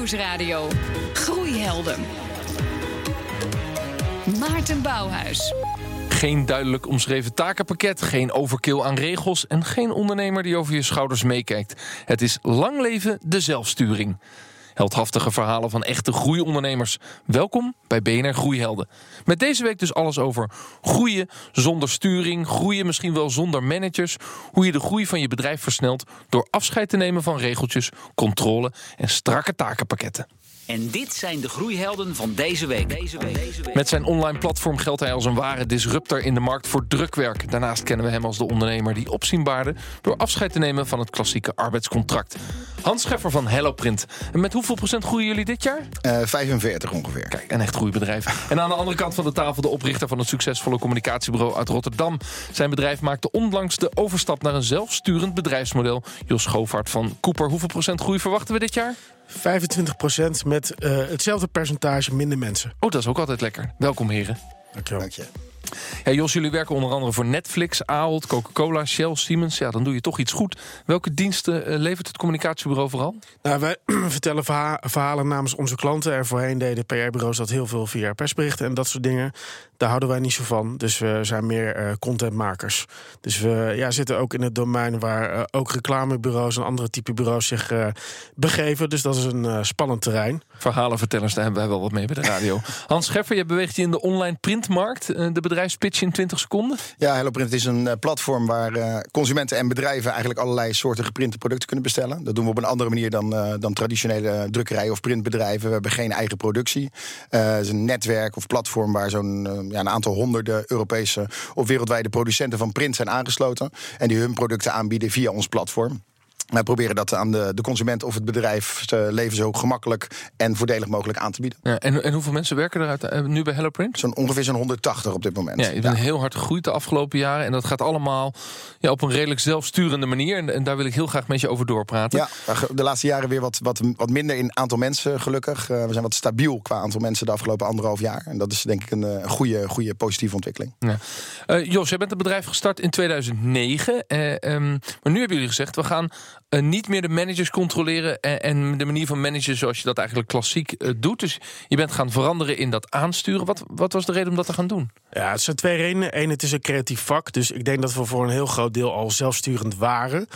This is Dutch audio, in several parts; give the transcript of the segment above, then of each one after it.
Nieuwsradio. Groeihelden. Maarten Bouwhuis. Geen duidelijk omschreven takenpakket, geen overkill aan regels en geen ondernemer die over je schouders meekijkt. Het is lang leven de zelfsturing. Heldhaftige verhalen van echte groeiondernemers. Welkom bij BNR Groeihelden. Met deze week dus alles over groeien zonder sturing, groeien misschien wel zonder managers, hoe je de groei van je bedrijf versnelt door afscheid te nemen van regeltjes, controle en strakke takenpakketten. En dit zijn de groeihelden van deze week. Deze week. Deze week. Met zijn online platform geldt hij als een ware disruptor in de markt voor drukwerk. Daarnaast kennen we hem als de ondernemer die opzien baarde door afscheid te nemen van het klassieke arbeidscontract. Hans Scheffer van HelloPrint. En met hoeveel procent groeien jullie dit jaar? Uh, 45 ongeveer. Kijk, een echt groeibedrijf. En aan de andere kant van de tafel de oprichter van het succesvolle communicatiebureau uit Rotterdam. Zijn bedrijf maakte onlangs de overstap naar een zelfsturend bedrijfsmodel. Jos Schovaert van Cooper. Hoeveel procent groei verwachten we dit jaar? 25% met uh, hetzelfde percentage minder mensen. Oh, dat is ook altijd lekker. Welkom, heren. Dankjewel. Dank je. Ja, Jos, jullie werken onder andere voor Netflix, Ahold, Coca-Cola, Shell, Siemens. Ja, dan doe je toch iets goed. Welke diensten uh, levert het communicatiebureau vooral? Nou, wij vertellen verha verhalen namens onze klanten. Er voorheen deden PR-bureaus dat heel veel via persberichten en dat soort dingen. Daar houden wij niet zo van. Dus we zijn meer uh, contentmakers. Dus we ja, zitten ook in het domein waar uh, ook reclamebureaus en andere type bureaus zich uh, begeven. Dus dat is een spannend terrein. Verhalenvertellers, daar hebben wij wel wat mee bij de radio. Hans Scheffer, je beweegt je in de online printmarkt. de bedrijfspitch in 20 seconden. Ja, HelloPrint is een platform waar consumenten en bedrijven eigenlijk allerlei soorten geprinte producten kunnen bestellen. Dat doen we op een andere manier dan, dan traditionele drukkerijen of printbedrijven. We hebben geen eigen productie. het is een netwerk of platform waar zo'n ja, een aantal honderden Europese of wereldwijde producenten van print zijn aangesloten. En die hun producten aanbieden via ons platform. Wij proberen dat aan de, de consument of het bedrijf leven zo gemakkelijk en voordelig mogelijk aan te bieden. Ja, en, en hoeveel mensen werken eruit uh, nu bij HelloPrint? Zo'n ongeveer zo'n 180 op dit moment. Ja, je bent ja. heel hard gegroeid de afgelopen jaren. En dat gaat allemaal ja, op een redelijk zelfsturende manier. En, en, daar wil ik heel graag met je over doorpraten. Ja, de laatste jaren weer wat, wat, wat minder in aantal mensen, gelukkig. Uh, we zijn wat stabiel qua aantal mensen de afgelopen anderhalf jaar. En dat is denk ik een uh, goede, goede positieve ontwikkeling. Ja. Jos, jij bent het bedrijf gestart in 2009. Um, maar nu hebben jullie gezegd, we gaan uh, niet meer de managers controleren en, en, de manier van managen zoals je dat eigenlijk klassiek uh, doet. Dus je bent gaan veranderen in dat aansturen. Wat, wat was de reden om dat te gaan doen? Ja, het zijn twee redenen. Eén, het is een creatief vak. Dus ik denk dat we voor een heel groot deel al zelfsturend waren.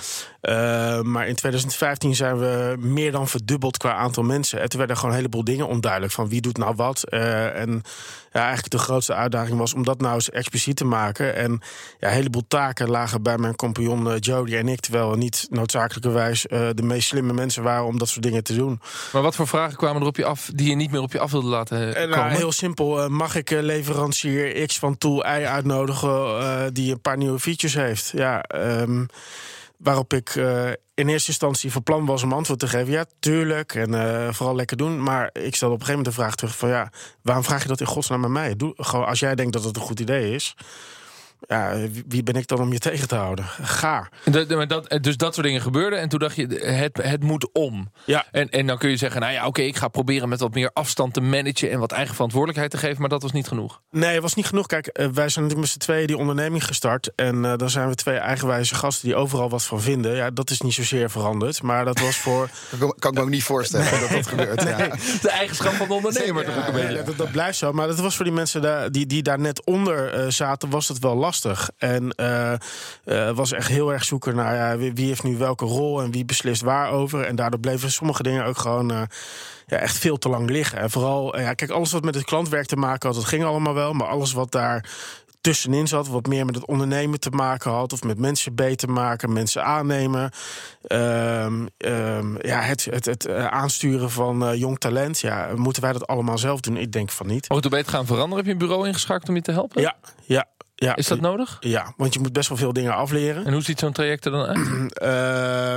Uh, maar in 2015 zijn we meer dan verdubbeld qua aantal mensen. En werden gewoon een heleboel dingen onduidelijk. Van wie doet nou wat. en ja, eigenlijk de grootste uitdaging was om dat nou eens expliciet te maken. En ja, een heleboel taken lagen bij mijn compagnon Jody en ik. Terwijl we niet noodzakelijkerwijs uh, de meest slimme mensen waren om dat soort dingen te doen. Maar wat voor vragen kwamen er op je af die je niet meer op je af wilde laten en, komen? Nou, heel simpel. Uh, mag ik leverancier X van Tool Y uitnodigen uh, die een paar nieuwe features heeft? Ja, um, waarop ik in eerste instantie van plan was om antwoord te geven. Ja, tuurlijk. En uh, vooral lekker doen. Maar ik stelde op een gegeven moment de vraag terug van ja, waarom vraag je dat in godsnaam aan mij? Doe, gewoon als jij denkt dat het een goed idee is. Ja, wie ben ik dan om je tegen te houden? Ga. Dat, dat, dus dat soort dingen gebeurden. En toen dacht je, het, het moet om. Ja. En, en dan kun je zeggen, nou ja, oké, okay, ik ga proberen met wat meer afstand te managen en wat eigen verantwoordelijkheid te geven. Maar dat was niet genoeg. Nee, het was niet genoeg. Kijk, wij zijn natuurlijk met z'n tweeën die onderneming gestart. En uh, dan zijn we twee eigenwijze gasten die overal wat van vinden. Ja, dat is niet zozeer veranderd. Maar dat was voor. kan, kan ik me ook niet voorstellen nee. dat dat gebeurt. Nee. Ja. De eigenschap van de ondernemer. Ja, ja, ja dat, dat, blijft zo. Maar dat was voor die mensen daar, die, die daar net onder uh, zaten, was het wel lastig. En uh, uh, was echt heel erg zoeken naar ja, wie, wie, heeft nu welke rol en wie beslist waarover. En daardoor bleven sommige dingen ook gewoon uh, ja, echt veel te lang liggen. En vooral, ja, kijk, alles wat met het klantwerk te maken had, dat ging allemaal wel. Maar alles wat daar tussenin zat, wat meer met het ondernemen te maken had, of met mensen beter maken, mensen aannemen. Um, um, ja, het, het, het aansturen van uh, jong talent. Ja, moeten wij dat allemaal zelf doen? Ik denk van niet. Oh, toen ben je het gaan veranderen? Heb je een bureau ingeschakeld om je te helpen? Ja, ja. Ja, is dat nodig? Ja, want je moet best wel veel dingen afleren. En hoe ziet zo'n traject er dan uit?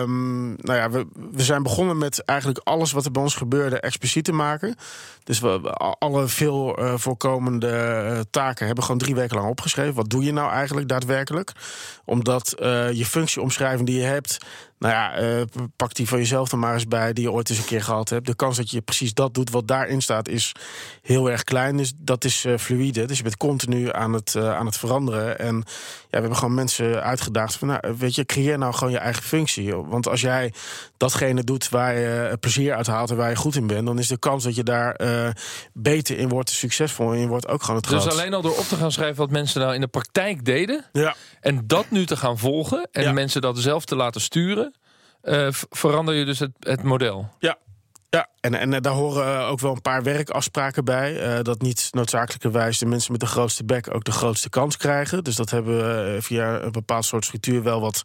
um, nou ja, we, we zijn begonnen met eigenlijk alles wat er bij ons gebeurde expliciet te maken. Dus we, alle veel uh, voorkomende uh, taken hebben gewoon drie weken lang opgeschreven. Wat doe je nou eigenlijk daadwerkelijk? Omdat uh, je functieomschrijving die je hebt, nou ja, uh, pak die van jezelf er maar eens bij die je ooit eens een keer gehad hebt. De kans dat je precies dat doet wat daarin staat is heel erg klein. Dus dat is uh, fluïde. Dus je bent continu aan het, uh, aan het veranderen. En ja, we hebben gewoon mensen uitgedaagd van, nou, weet je, creëer nou gewoon je eigen functie. Want als jij datgene doet waar je plezier uit haalt en waar je goed in bent, dan is de kans dat je daar eh, beter in wordt, succesvol in wordt ook gewoon het Dus alleen al door op te gaan schrijven wat mensen nou in de praktijk deden. Ja. En dat nu te gaan volgen. En Ja. mensen dat zelf te laten sturen. eh, verander je dus het, het model. Ja. Ja, en, en eh, daar horen eh, ook wel een paar werkafspraken bij. eh, dat niet noodzakelijkerwijs de mensen met de grootste bek ook de grootste kans krijgen. Dus dat hebben we via een bepaald soort structuur wel wat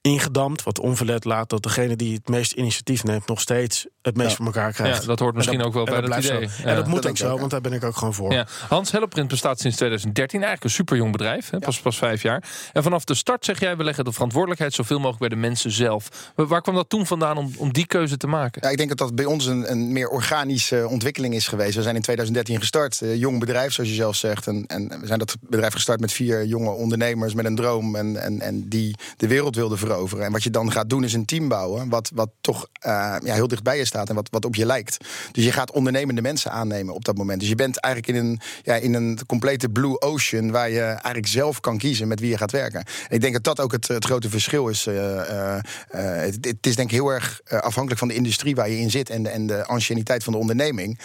ingedamd. Wat onverlet laat dat degene die het meest initiatief neemt... nog steeds het meest Ja. voor elkaar krijgt. Ja, dat hoort misschien En ook wel bij dat blijft idee. Zo. Ja. En dat moet Dat ook zo, want daar ben ik ook gewoon voor. Ja. Hans Helleprint bestaat sinds 2013. Eigenlijk een superjong bedrijf. Hè? Pas, pas vijf jaar. En vanaf de start zeg jij... we leggen de verantwoordelijkheid zoveel mogelijk bij de mensen zelf. Waar kwam dat toen vandaan om, om die keuze te maken? Ja, ik denk dat dat bij ons een, een meer organische ontwikkeling is geweest. We zijn in 2013 gestart, eh, jong bedrijf zoals je zelf zegt. En, en we zijn dat bedrijf gestart met vier jonge ondernemers met een droom en, en, en die de wereld wilden veroveren. En wat je dan gaat doen is een team bouwen, wat, wat toch eh, ja, heel dicht bij je staat en wat, wat op je lijkt. Dus je gaat ondernemende mensen aannemen op dat moment. Dus je bent eigenlijk in een, ja, in een complete blue ocean waar je eigenlijk zelf kan kiezen met wie je gaat werken. En ik denk dat dat ook het, het grote verschil is. eh, eh, het, het is denk ik heel erg afhankelijk van de industrie waar je in zit en de, en de anciëniteit van de onderneming.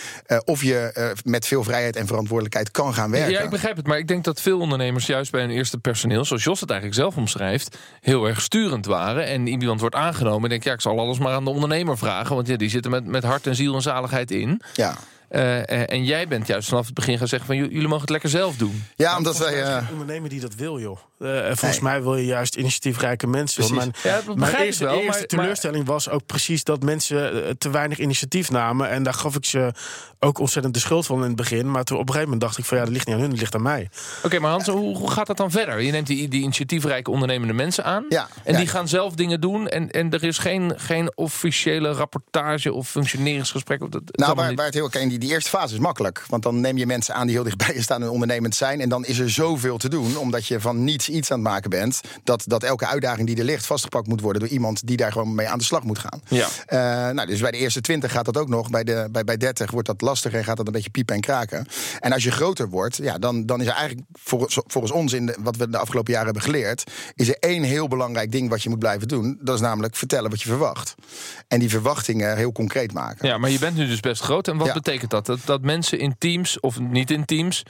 of je met veel vrijheid en verantwoordelijkheid kan gaan werken. Ja, ik begrijp het. Maar ik denk dat veel ondernemers juist bij hun eerste personeel... zoals Jos het eigenlijk zelf omschrijft... heel erg waren. En iemand wordt aangenomen en denkt... ja, ik zal alles maar aan de ondernemer vragen. Want ja, die zitten met, met hart en ziel en zaligheid in. Ja, Eh, eh, en jij bent juist vanaf het begin gaan zeggen... van "J- jullie mogen het lekker zelf doen. ja omdat wij. Eh, een ondernemer die dat wil, joh. Eh, en volgens Nee. mij wil je juist initiatiefrijke mensen. Mijn, Ja, dat mijn eerste, wel, eerste maar- teleurstelling was ook precies dat mensen te weinig initiatief namen. En daar gaf ik ze ook ontzettend de schuld van in het begin. Maar toen op een gegeven moment dacht ik van ja, dat ligt niet aan hun, dat ligt aan mij. Oké, maar Hans, hoe, hoe gaat dat dan verder? Je neemt die, die initiatiefrijke ondernemende mensen aan. Ja, en ja. die gaan zelf dingen doen. En, en er is geen, geen officiële rapportage of functioneringsgesprek. Dat, Nou, waar het heel kijk, die, die eerste fase is makkelijk. Want dan neem je mensen aan die heel dichtbij je staan en ondernemend zijn. En dan is er zoveel te doen, omdat je van niets iets aan het maken bent. Dat, dat elke uitdaging die er ligt vastgepakt moet worden door iemand die daar gewoon mee aan de slag moet gaan. Ja. Eh, nou, dus bij de eerste 20 gaat dat ook nog. Bij, de, bij, bij 30 wordt dat lastiger en gaat dat een beetje piepen en kraken. En als je groter wordt, ja, dan, dan is er eigenlijk volgens, volgens ons, in de, wat we de afgelopen jaren hebben geleerd, is er één heel belangrijk ding wat je moet blijven doen. Dat is namelijk vertellen wat je verwacht. En die verwachtingen heel concreet maken. Ja, maar je bent nu dus best groot. En wat Ja. betekent dat? dat? Dat mensen in teams, of niet in teams...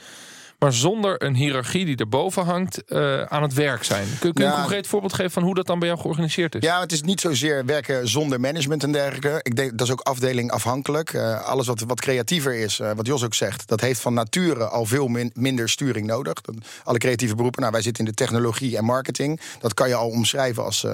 maar zonder een hiërarchie die erboven hangt, eh, aan het werk zijn. Kun, kun je Ja. een concreet voorbeeld geven van hoe dat dan bij jou georganiseerd is? Ja, het is niet zozeer werken zonder management en dergelijke. Ik denk dat is ook afdeling afhankelijk. Eh, alles wat, wat creatiever is, eh, wat Jos ook zegt, dat heeft van nature al veel min- minder sturing nodig. Dat, alle creatieve beroepen, nou, wij zitten in de technologie en marketing. Dat kan je al omschrijven als,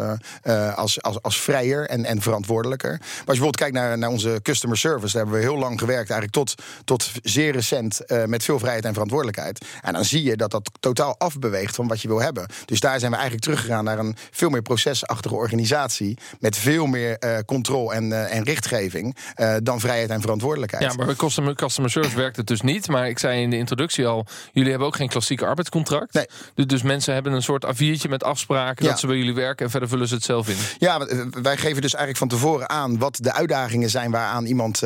als, als, als vrijer en, en verantwoordelijker. Maar als je bijvoorbeeld kijkt naar, naar onze customer service, daar hebben we heel lang gewerkt, eigenlijk tot, tot zeer recent, met veel vrijheid en verantwoordelijkheid. En dan zie je dat dat totaal afbeweegt van wat je wil hebben. Dus daar zijn we eigenlijk teruggegaan naar een veel meer procesachtige organisatie. Met veel meer eh controle en, eh, en richtgeving eh, dan vrijheid en verantwoordelijkheid. Ja, maar bij customer, customer service werkt het dus niet. Maar ik zei in de introductie al, jullie hebben ook geen klassieke arbeidscontract. Nee. Dus, dus mensen hebben een soort A4'tje met afspraken Ja. dat ze bij jullie werken en verder vullen ze het zelf in. Ja, wij geven dus eigenlijk van tevoren aan wat de uitdagingen zijn waaraan iemand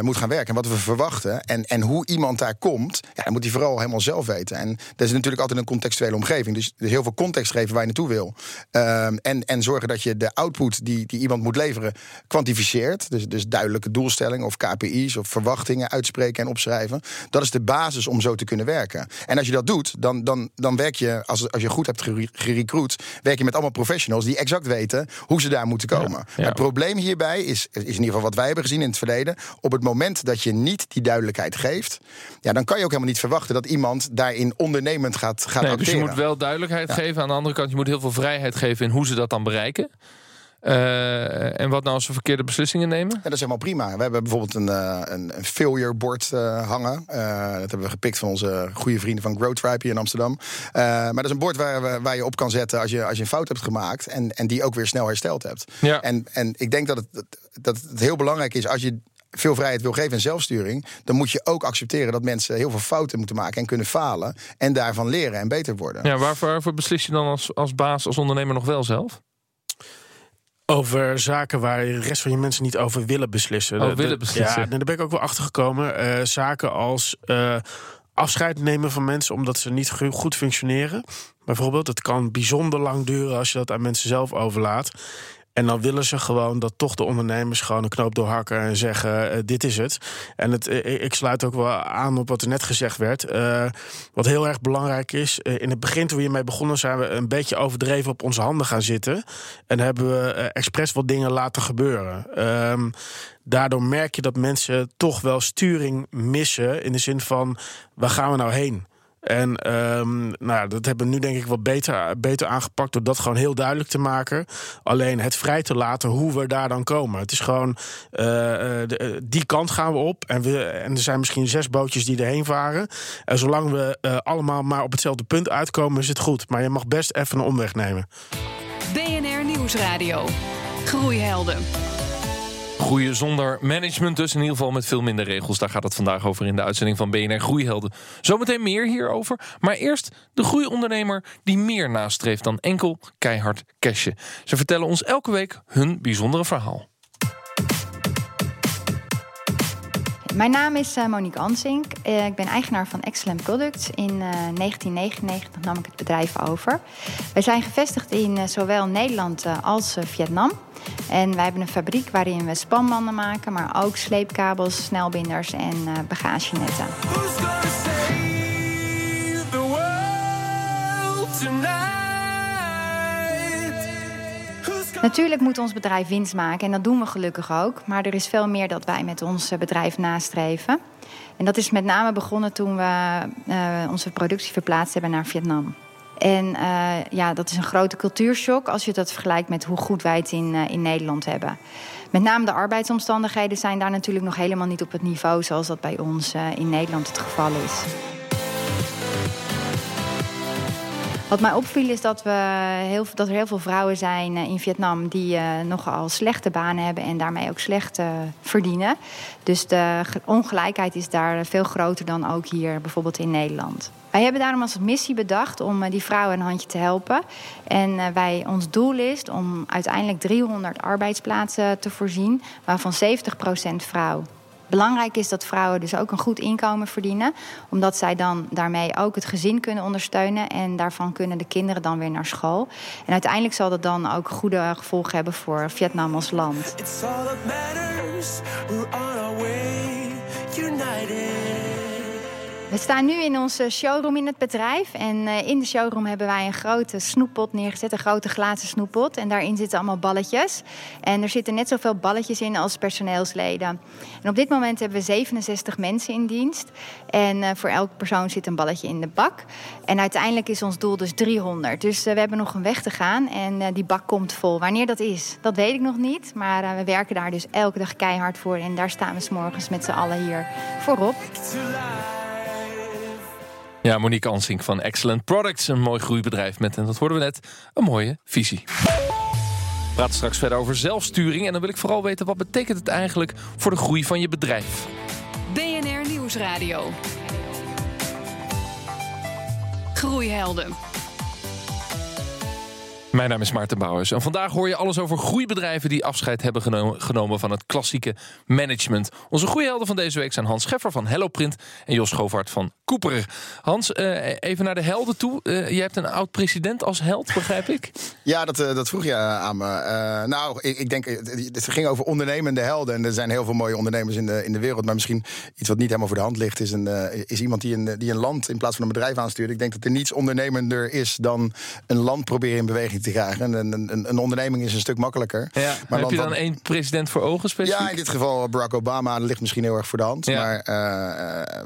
moet gaan werken. En wat we verwachten. En, en hoe iemand daar komt, ja, dan moet hij vooral helemaal zelf weten. En dat is natuurlijk altijd een contextuele omgeving. Dus, dus heel veel context geven waar je naartoe wil. Ehm, en, en zorgen dat je de output die, die iemand moet leveren kwantificeert. Dus, dus duidelijke doelstellingen of KPI's of verwachtingen uitspreken en opschrijven. Dat is de basis om zo te kunnen werken. En als je dat doet, dan, dan, dan werk je, als, als je goed hebt gere- gerecruit, werk je met allemaal professionals die exact weten hoe ze daar moeten komen. ja. Het probleem hierbij is, is in ieder geval wat wij hebben gezien in het verleden. Op het moment dat je niet die duidelijkheid geeft, ja, dan kan je ook helemaal niet verwachten dat iemand daarin ondernemend gaat, gaat Nee, dus je moet wel duidelijkheid geven. Aan de andere kant, je moet heel veel vrijheid geven in hoe ze dat dan bereiken. Eh, en wat nou als ze verkeerde beslissingen nemen? Ja, dat is helemaal prima. We hebben bijvoorbeeld een, eh, een, een failure board eh, hangen. Dat hebben we gepikt van onze goede vrienden van Grow Tribe hier in Amsterdam. Maar dat is een bord waar, we- waar je op kan zetten als je, als je een fout hebt gemaakt. En, en die ook weer snel hersteld hebt. Ja. En, en ik denk dat het, dat het heel belangrijk is als je veel vrijheid wil geven en zelfsturing, dan moet je ook accepteren dat mensen heel veel fouten moeten maken en kunnen falen en daarvan leren en beter worden. Ja, waarvoor, waarvoor beslis je dan als, als baas, als ondernemer nog wel zelf? Over zaken waar de rest van je mensen niet over willen beslissen. Oh, willen beslissen. Ja, daar ben ik ook wel achter gekomen. Eh, zaken als. eh, afscheid nemen van mensen omdat ze niet go- goed functioneren. Bijvoorbeeld, het kan bijzonder lang duren als je dat aan mensen zelf overlaat. En dan willen ze gewoon dat toch de ondernemers gewoon een knoop doorhakken en zeggen: eh, dit is het. En het, eh, ik sluit ook wel aan op wat er net gezegd werd. Eh, wat heel erg belangrijk is, eh, in het begin toen we hiermee begonnen, zijn we een beetje overdreven op onze handen gaan zitten. En hebben we eh, expres wat dingen laten gebeuren. Ehm, daardoor merk je dat mensen toch wel sturing missen. In de zin van: waar gaan we nou heen? En ehm, nou, dat hebben we nu denk ik wat beter, beter aangepakt door dat gewoon heel duidelijk te maken. Alleen het vrij te laten hoe we daar dan komen. Het is gewoon eh, eh, eh, die kant gaan we op. En, we, en er zijn misschien zes bootjes die erheen varen. En zolang we allemaal maar op hetzelfde punt uitkomen, is het goed. Maar je mag best even een omweg nemen. BNR Nieuwsradio. Groeihelden. Groeien zonder management, dus in ieder geval met veel minder regels. Daar gaat het vandaag over in de uitzending van BNR Groeihelden. Zometeen meer hierover. Maar eerst de groeiondernemer die meer nastreeft dan enkel keihard cashen. Ze vertellen ons elke week hun bijzondere verhaal. Mijn naam is eh, Monique Ansink. Eh, ik ben eigenaar van Excellent Products. In eh, 1999 nam ik het bedrijf over. Wij zijn gevestigd in eh, zowel Nederland eh, als eh, Vietnam. En wij hebben een fabriek waarin we spanbanden maken, maar ook sleepkabels, snelbinders en eh, bagagenetten. Natuurlijk moet ons bedrijf winst maken en dat doen we gelukkig ook. Maar er is veel meer dat wij met ons eh, bedrijf nastreven. En dat is met name begonnen toen we eh, onze productie verplaatst hebben naar Vietnam. En eh, ja, dat is een grote cultuurshock als je dat vergelijkt met hoe goed wij het in, eh, in Nederland hebben. Met name de arbeidsomstandigheden zijn daar natuurlijk nog helemaal niet op het niveau zoals dat bij ons eh, in Nederland het geval is. Wat mij opviel is dat, we heel, dat er heel veel vrouwen zijn in Vietnam die eh, nogal slechte banen hebben en daarmee ook slecht verdienen. Dus de ge- ongelijkheid is daar veel groter dan ook hier bijvoorbeeld in Nederland. Wij hebben daarom als missie bedacht om eh, die vrouwen een handje te helpen. En eh, wij, ons doel is om uiteindelijk 300 arbeidsplaatsen te voorzien, waarvan 70% vrouw. Belangrijk is dat vrouwen dus ook een goed inkomen verdienen, omdat zij dan daarmee ook het gezin kunnen ondersteunen en daarvan kunnen de kinderen dan weer naar school. En uiteindelijk zal dat dan ook goede gevolgen hebben voor Vietnam als land. We staan nu in onze showroom in het bedrijf. En eh, in de showroom hebben wij een grote snoeppot neergezet. Een grote glazen snoeppot. En daarin zitten allemaal balletjes. En er zitten net zoveel balletjes in als personeelsleden. En op dit moment hebben we 67 mensen in dienst. En eh, voor elke persoon zit een balletje in de bak. En uiteindelijk is ons doel dus 300. Dus eh, we hebben nog een weg te gaan. En die bak komt vol. Wanneer dat is, dat weet ik nog niet. Maar we werken daar dus elke dag keihard voor. En daar staan we 's morgens met z'n allen hier voorop. Ja, Monique Ansink van Excellent Products. Een mooi groeibedrijf met, en dat hoorden we net, een mooie visie. We praten straks verder over zelfsturing. En dan wil ik vooral weten, wat betekent het eigenlijk voor de groei van je bedrijf? BNR Nieuwsradio. Groeihelden. Mijn naam is Maarten Bouwers en vandaag hoor je alles over groeibedrijven die afscheid hebben geno- genomen van het klassieke management. Onze groeihelden van deze week zijn Hans Scheffer van HelloPrint en Jos Govaert van Cooper. Hans, eh, even naar de helden toe. Eh, jij hebt een oud-president als held, begrijp ik? Ja, dat, eh, dat vroeg je aan me. Nou, ik, ik denk, het ging over ondernemende helden. En er zijn heel veel mooie ondernemers in de, in de wereld. Maar misschien iets wat niet helemaal voor de hand ligt... is, een, is iemand die een, die een land in plaats van een bedrijf aanstuurt. Ik denk dat er niets ondernemender is dan een land proberen in beweging te krijgen. Een, een, een, een onderneming is een stuk makkelijker. Ja. Maar heb je dan één president voor ogen specifiek? Ja, in dit geval Barack Obama. Dat ligt misschien heel erg voor de hand. Ja. Maar eh,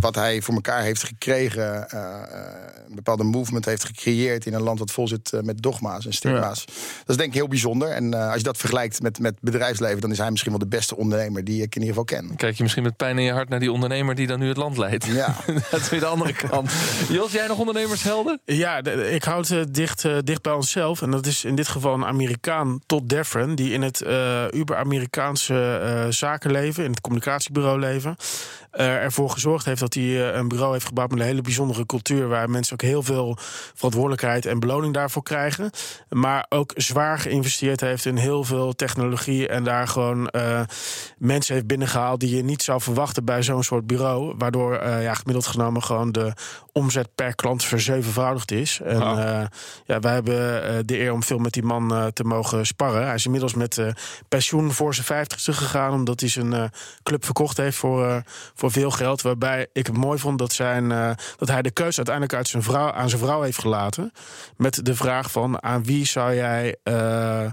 wat hij voor elkaar heeft gekregen... eh, eh, een bepaalde movement heeft gecreëerd... in een land wat vol zit eh, met dogma's en stigma's. Dat is denk ik heel bijzonder. En eh, als je dat vergelijkt met, met bedrijfsleven... dan is hij misschien wel de beste ondernemer die ik in ieder geval ken. Kijk je misschien met pijn in je hart naar die ondernemer die dan nu het land leidt. Ja. dat is weer de andere kant. Jos, jij nog ondernemershelden? Ja, de- ik houd het dicht, dicht bij onszelf. En dat is in dit geval een Amerikaan, Todd Defren... die in het eh uber-Amerikaanse eh, zakenleven, in het communicatiebureau leven... eh, ervoor gezorgd heeft dat hij eh, een bureau heeft gebouwd met een hele bijzondere cultuur. Waar mensen ook heel veel verantwoordelijkheid en beloning daarvoor krijgen. Maar ook zwaar geïnvesteerd heeft in heel veel technologie. En daar gewoon eh, mensen heeft binnengehaald die je niet zou verwachten bij zo'n soort bureau. Waardoor ja, gemiddeld genomen gewoon de omzet per klant verzevenvoudigd is. En eh, ja, wij hebben de eer om veel met die man te mogen sparren. Hij is inmiddels met pensioen voor zijn vijftigste gegaan. Omdat hij zijn club verkocht heeft voor, voor veel geld. Waarbij ik het mooi vond dat, zijn, eh, dat hij de keuze uiteindelijk uit zijn vrouw, aan zijn vrouw heeft gelaten. Met de vraag van aan wie zou jij eh, eh,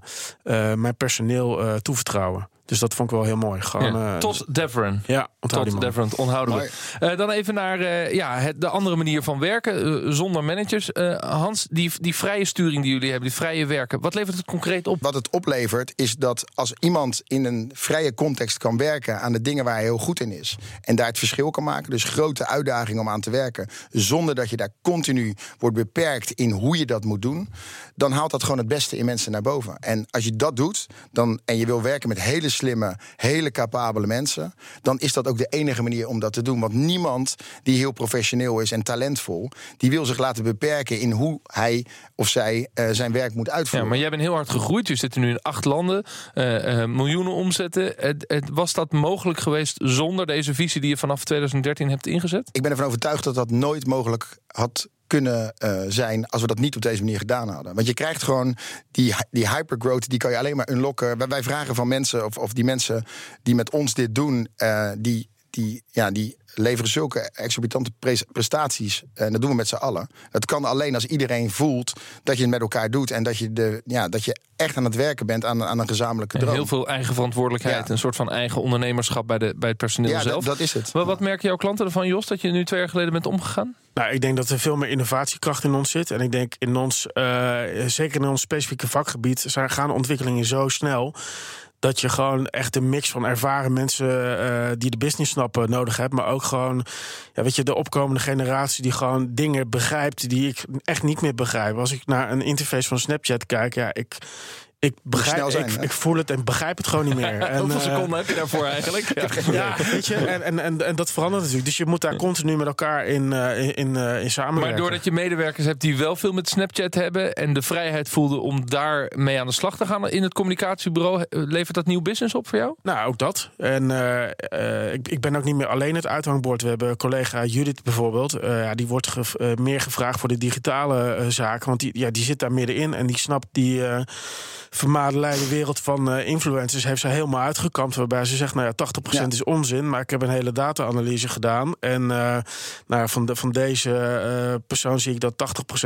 mijn personeel toevertrouwen. Dus dat vond ik wel heel mooi. Gewoon, Ja. eh, Tot Deveren. ja, onthoud die Tot man. Deveren, onthouden we. Eh, dan even naar eh, ja, het, de andere manier van werken, zonder managers. Eh, Hans, die, die vrije sturing die jullie hebben, die vrije werken, wat levert het concreet op? Wat het oplevert is dat als iemand in een vrije context kan werken aan de dingen waar hij heel goed in is. En daar het verschil kan maken. Dus grote uitdagingen om aan te werken. Zonder dat je daar continu wordt beperkt in hoe je dat moet doen. Dan haalt dat gewoon het beste in mensen naar boven. En als je dat doet dan, en je wil werken met hele slimme, hele capabele mensen. Dan is dat ook de enige manier om dat te doen. Want niemand die heel professioneel is en talentvol. die wil zich laten beperken in hoe hij of zij eh, zijn werk moet Ja, uitvoeren. maar jij bent heel hard gegroeid. Je zit nu in acht landen, eh, eh, miljoenen omzetten. Was dat mogelijk geweest zonder deze visie die je vanaf 2013 hebt ingezet? Ik ben ervan overtuigd dat dat nooit mogelijk had kunnen eh, zijn als we dat niet op deze manier gedaan hadden. Want je krijgt gewoon die, die hypergrowth, die kan je alleen maar unlocken. Wij, vragen van mensen, of, of die mensen die met ons dit doen, eh, die, die, ja, die leveren zulke exorbitante pres- prestaties. En dat doen we met z'n allen. Het kan alleen als iedereen voelt dat je het met elkaar doet en dat je, de, ja, dat je echt aan het werken bent aan, aan een gezamenlijke droom. Heel veel eigen verantwoordelijkheid, Ja. een soort van eigen ondernemerschap bij, de, bij het personeel ja, zelf. dat, dat is het. Maar wat merken jouw klanten ervan, Jos, dat je nu twee jaar geleden bent omgegaan? Nou, ik denk dat er veel meer innovatiekracht in ons zit. En ik denk in ons, eh, zeker in ons specifieke vakgebied, zijn, gaan ontwikkelingen zo snel. Dat je gewoon echt een mix van ervaren mensen eh, die de business snappen nodig hebt. Maar ook gewoon, ja, weet je, de opkomende generatie die gewoon dingen begrijpt die ik echt niet meer begrijp. Als ik naar een interface van Snapchat kijk, ja, ik. Ik, begrijp, snel zijn, ik, ik voel het en begrijp het gewoon niet meer. En, Hoeveel eh, seconden heb je daarvoor eigenlijk? Ja. ja, weet je, en, en, en, en dat verandert natuurlijk. Dus je moet daar continu met elkaar in, eh, in, in, eh, in samenwerken. Maar doordat je medewerkers hebt die wel veel met Snapchat hebben en de vrijheid voelden om daar mee aan de slag te gaan in het communicatiebureau, levert dat nieuw business op voor jou? Nou, ook dat. En eh, eh, ik, ik ben ook niet meer alleen het uithangbord. We hebben collega Judith bijvoorbeeld. eh, ja, die wordt ge- meer gevraagd voor de digitale zaken. Want die, ja, die zit daar middenin en die snapt die eh vermadelijde wereld van eh, influencers. Heeft ze helemaal uitgekampt. Waarbij ze zegt, nou ja, 80% Ja. is onzin. Maar ik heb een hele data-analyse gedaan. En eh, nou, ja, van, de, van deze eh, persoon zie ik dat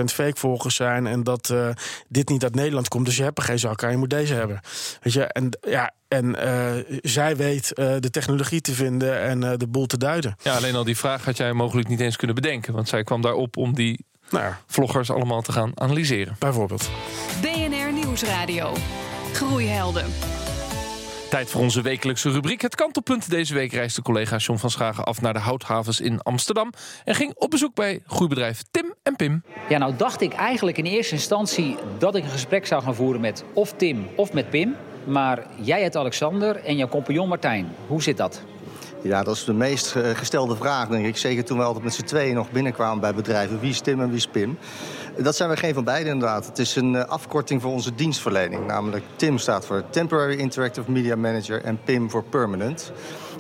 80% fake volgers zijn. En dat eh, dit niet uit Nederland komt. Dus je hebt er geen zak aan, je moet deze hebben. Weet je, en ja. En eh, zij weet eh, de technologie te vinden en eh, de boel te duiden. Ja, alleen al die vraag had jij mogelijk niet eens kunnen bedenken, want zij kwam daarop om die Nou ja, vloggers allemaal te gaan analyseren. bijvoorbeeld. Nieuwsradio. Groeihelden. Tijd voor onze wekelijkse rubriek. Het kantelpunt. Deze week reisde collega John van Schagen af naar de houthavens in Amsterdam. En ging op bezoek bij groeibedrijf Tim en Pim. Ja, nou dacht ik eigenlijk in eerste instantie dat ik een gesprek zou gaan voeren met of Tim of met Pim. Maar jij heet Alexander en jouw compagnon Martijn. Hoe zit dat? Ja, dat is de meest eh, gestelde vraag, denk ik. Zeker toen we altijd met z'n tweeën nog binnenkwamen bij bedrijven. Wie is Tim en wie is Pim? Dat zijn we geen van beiden inderdaad. Het is een eh, afkorting voor onze dienstverlening. Namelijk Tim staat voor Temporary Interactive Media Manager... en Pim voor Permanent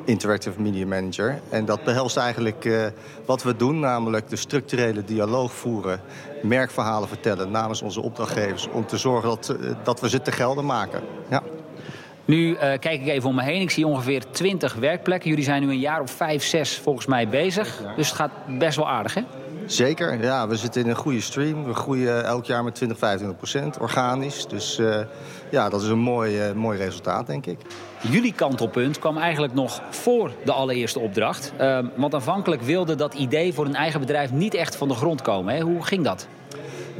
Interactive Media Manager. En dat behelst eigenlijk eh, wat we doen. Namelijk de structurele dialoog voeren. Merkverhalen vertellen namens onze opdrachtgevers... om te zorgen dat, dat we ze te gelden maken. Ja. Nu eh, kijk ik even om me heen. Ik zie ongeveer 20 werkplekken. Jullie zijn nu een jaar of vijf, zes volgens mij bezig. Dus het gaat best wel aardig, hè? Zeker, ja. We zitten in een goede stream. We groeien elk jaar met 20, 25 procent, organisch. Dus eh, ja, dat is een mooi, eh, mooi resultaat, denk ik. Jullie kantelpunt kwam eigenlijk nog voor de allereerste opdracht. Want aanvankelijk wilde dat idee voor een eigen bedrijf niet echt van de grond komen. Hè? Hoe ging dat?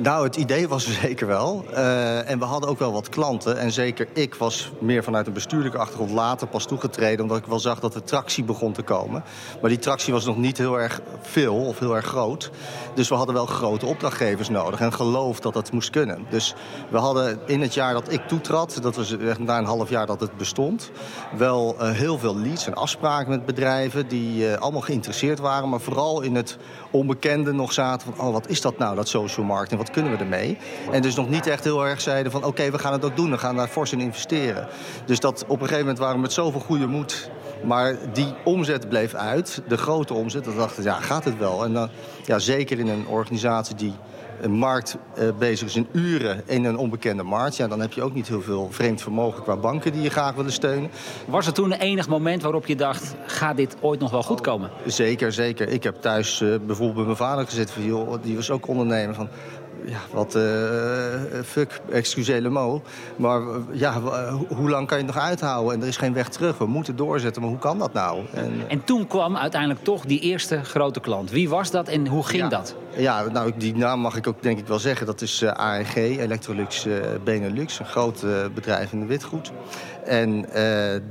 Nou, het idee was er zeker wel. Uh, en we hadden ook wel wat klanten. En zeker ik was meer vanuit een bestuurlijke achtergrond later pas toegetreden... omdat ik wel zag dat er tractie begon te komen. Maar die tractie was nog niet heel erg veel of heel erg groot. Dus we hadden wel grote opdrachtgevers nodig en geloof dat dat moest kunnen. Dus we hadden in het jaar dat ik toetrad, dat was na een half jaar dat het bestond... wel uh, heel veel leads en afspraken met bedrijven die uh, allemaal geïnteresseerd waren... maar vooral in het onbekende nog zaten van... oh, wat is dat nou, dat social marketing, kunnen we ermee? En dus nog niet echt heel erg zeiden van... oké, we gaan het ook doen, we gaan daar fors in investeren. Dus dat op een gegeven moment waren we met zoveel goede moed... maar die omzet bleef uit, de grote omzet. Dat dachten ja, gaat het wel? En dan, ja, zeker in een organisatie die een markt uh, bezig is in uren in een onbekende markt... Ja, dan heb je ook niet heel veel vreemd vermogen qua banken die je graag willen steunen. Was er toen een enig moment waarop je dacht... gaat dit ooit nog wel goed komen? Zeker, zeker. Ik heb thuis uh, bijvoorbeeld bij mijn vader gezet... Van, joh, die was ook ondernemer van ja, wat uh, fuck, excusez le mot. Maar ja, hoe lang kan je het nog uithouden? En er is geen weg terug. We moeten doorzetten, maar hoe kan dat nou? En, en toen kwam uiteindelijk toch die eerste grote klant. Wie was dat en hoe ging ja, dat? Ja, nou, die naam mag ik ook denk ik wel zeggen. Dat is uh, ANG, Electrolux uh, Benelux. Een groot bedrijf in de witgoed. En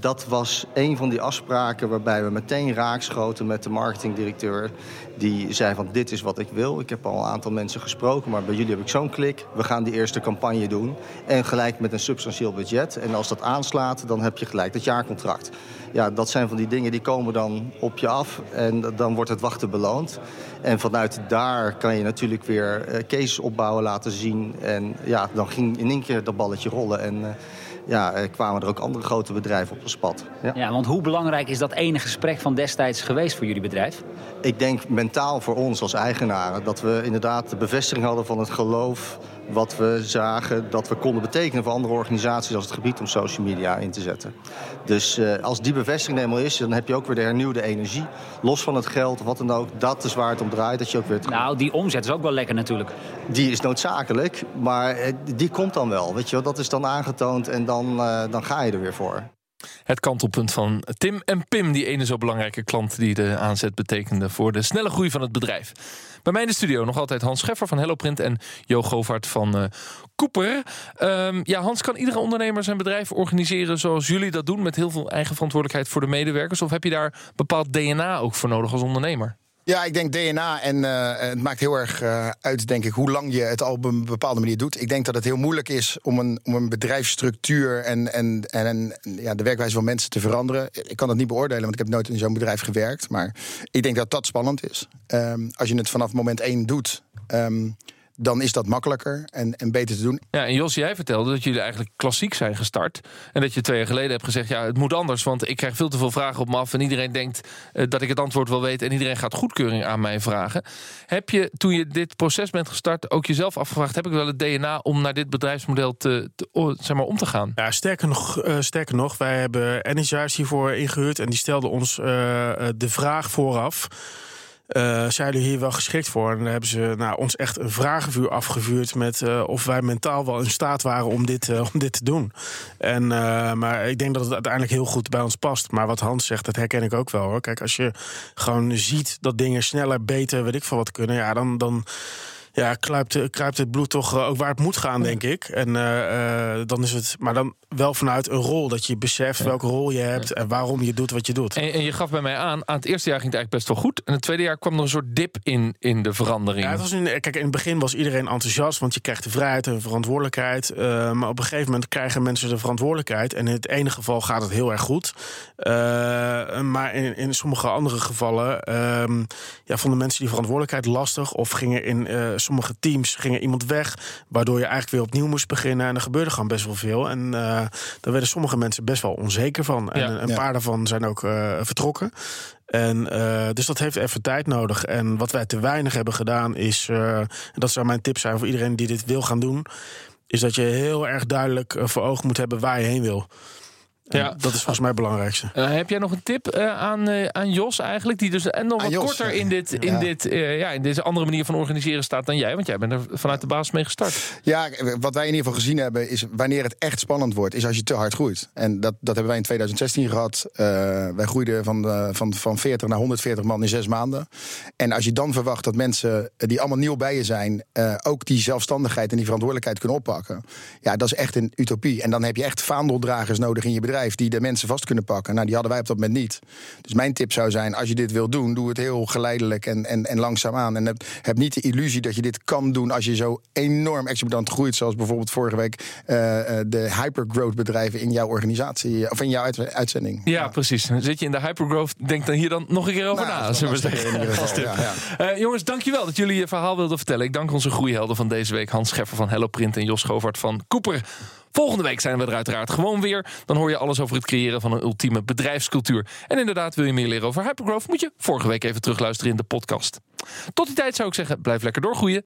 dat was een van die afspraken waarbij we meteen raakschoten met de marketingdirecteur. Die zei van dit is wat ik wil. Ik heb al een aantal mensen gesproken, maar jullie heb ik zo'n klik. We gaan die eerste campagne doen. En gelijk met een substantieel budget. En als dat aanslaat, dan heb je gelijk dat jaarcontract. Ja, dat zijn van die dingen die komen dan op je af. En dan wordt het wachten beloond. En vanuit daar kan je natuurlijk weer uh, cases opbouwen, laten zien. En ja, dan ging in één keer dat balletje rollen. En uh, ja, er kwamen er ook andere grote bedrijven op ons pad. Ja. ja, want hoe belangrijk is dat ene gesprek van destijds geweest voor jullie bedrijf? Ik denk mentaal voor ons als eigenaren dat we inderdaad de bevestiging hadden van het geloof wat we zagen dat we konden betekenen voor andere organisaties als het gebied om social media in te zetten. Dus uh, als die bevestiging eenmaal is, dan heb je ook weer de hernieuwde energie. Los van het geld wat dan ook, dat is waar het om draait. Dat je ook weer nou, die omzet is ook wel lekker natuurlijk. Die is noodzakelijk, maar uh, die komt dan wel. Weet je wel? Dat is dan aangetoond en dan, uh, dan ga je er weer voor. Het kantelpunt van Tim en Pim, die ene zo belangrijke klant die de aanzet betekende voor de snelle groei van het bedrijf. Bij mij in de studio nog altijd Hans Scheffer van HelloPrint en Jo Govaert van uh, Cooper. Um, ja, Hans, kan iedere ondernemer zijn bedrijf organiseren zoals jullie dat doen, met heel veel eigen verantwoordelijkheid voor de medewerkers? Of heb je daar bepaald DNA ook voor nodig als ondernemer? Ja, ik denk DNA en uh, het maakt heel erg uh, uit, denk ik, hoe lang je het al op een bepaalde manier doet. Ik denk dat het heel moeilijk is om een, om een bedrijfsstructuur en, en, en ja, de werkwijze van mensen te veranderen. Ik kan dat niet beoordelen, want ik heb nooit in zo'n bedrijf gewerkt. Maar ik denk dat dat spannend is. Um, als je het vanaf moment één doet. Um, dan is dat makkelijker en, en beter te doen. Ja, en Jos, jij vertelde dat jullie eigenlijk klassiek zijn gestart. En dat je twee jaar geleden hebt gezegd: ja, het moet anders. Want ik krijg veel te veel vragen op me af. En iedereen denkt uh, dat ik het antwoord wel weet. En iedereen gaat goedkeuring aan mij vragen. Heb je toen je dit proces bent gestart ook jezelf afgevraagd: heb ik wel het DNA om naar dit bedrijfsmodel te, te zeg maar, om te gaan? Ja, sterker nog, uh, sterker nog wij hebben Energize hiervoor ingehuurd. En die stelde ons uh, de vraag vooraf. Uh, zijn jullie hier wel geschikt voor? En dan hebben ze nou, ons echt een vragenvuur afgevuurd met uh, of wij mentaal wel in staat waren om dit, uh, om dit te doen. En, maar ik denk dat het uiteindelijk heel goed bij ons past. Maar wat Hans zegt, dat herken ik ook wel hoor. Kijk, als je gewoon ziet dat dingen sneller, beter, weet ik veel wat kunnen, ja, dan. dan ja, kruipt, kruipt het bloed toch ook waar het moet gaan, denk ik. En uh, dan is het, maar dan wel vanuit een rol. Dat je beseft ja. welke rol je hebt ja. en waarom je doet wat je doet. En, en, je gaf bij mij aan, aan het eerste jaar ging het eigenlijk best wel goed. En het tweede jaar kwam er een soort dip in, in de verandering. Ja, het was in, kijk, in het begin was iedereen enthousiast, want je krijgt de vrijheid en verantwoordelijkheid. Uh, maar op een gegeven moment krijgen mensen de verantwoordelijkheid. En in het ene geval gaat het heel erg goed. Uh, maar in, in sommige andere gevallen uh, ja, vonden mensen die verantwoordelijkheid lastig. Of gingen in sommige teams gingen iemand weg, waardoor je eigenlijk weer opnieuw moest beginnen. En er gebeurde gewoon best wel veel. En uh, daar werden sommige mensen best wel onzeker van. En ja, een paar daarvan zijn ook uh, vertrokken. En uh, dus dat heeft even tijd nodig. En wat wij te weinig hebben gedaan is, en dat zou mijn tip zijn voor iedereen die dit wil gaan doen, is dat je heel erg duidelijk voor ogen moet hebben waar je heen wil. En Ja. Dat is volgens mij het belangrijkste. Eh, heb jij nog een tip eh, aan, eh, aan Jos eigenlijk? Die dus en nog Aan wat Jos, korter in, dit, in, Ja. dit, ja, in deze andere manier van organiseren staat dan jij. Want jij bent er vanuit de basis mee gestart. Ja, wat wij in ieder geval gezien hebben is wanneer het echt spannend wordt, is als je te hard groeit. En dat, dat hebben wij in 2016 gehad. Eh, wij groeiden van, van, van 40 naar 140 man in zes maanden. En als je dan verwacht dat mensen die allemaal nieuw bij je zijn, ook die zelfstandigheid en die verantwoordelijkheid kunnen oppakken. Ja, dat is echt een utopie. En dan heb je echt vaandeldragers nodig in je bedrijf die de mensen vast kunnen pakken. Nou, die hadden wij op dat moment niet. Dus mijn tip zou zijn, als je dit wil doen, doe het heel geleidelijk en, en, en langzaam aan. En heb, heb niet de illusie dat je dit kan doen als je zo enorm exorbitant groeit. Zoals bijvoorbeeld vorige week eh, de hypergrowth bedrijven in jouw organisatie, eh, of in jouw uit- uitzending. Ja, precies. Dan zit je in de hypergrowth. Denk dan hier dan nog een keer over Nou, na. zullen we zeggen. ja, Eh, jongens, dankjewel dat jullie je verhaal wilden vertellen. Ik dank onze groeihelden van deze week. Hans Scheffer van Hello Print en Jos Govert van Cooper. Volgende week zijn we er uiteraard gewoon weer. Dan hoor je alles over het creëren van een ultieme bedrijfscultuur. En inderdaad, wil je meer leren over hypergrowth... moet je vorige week even terugluisteren in de podcast. Tot die tijd zou ik zeggen, blijf lekker doorgroeien.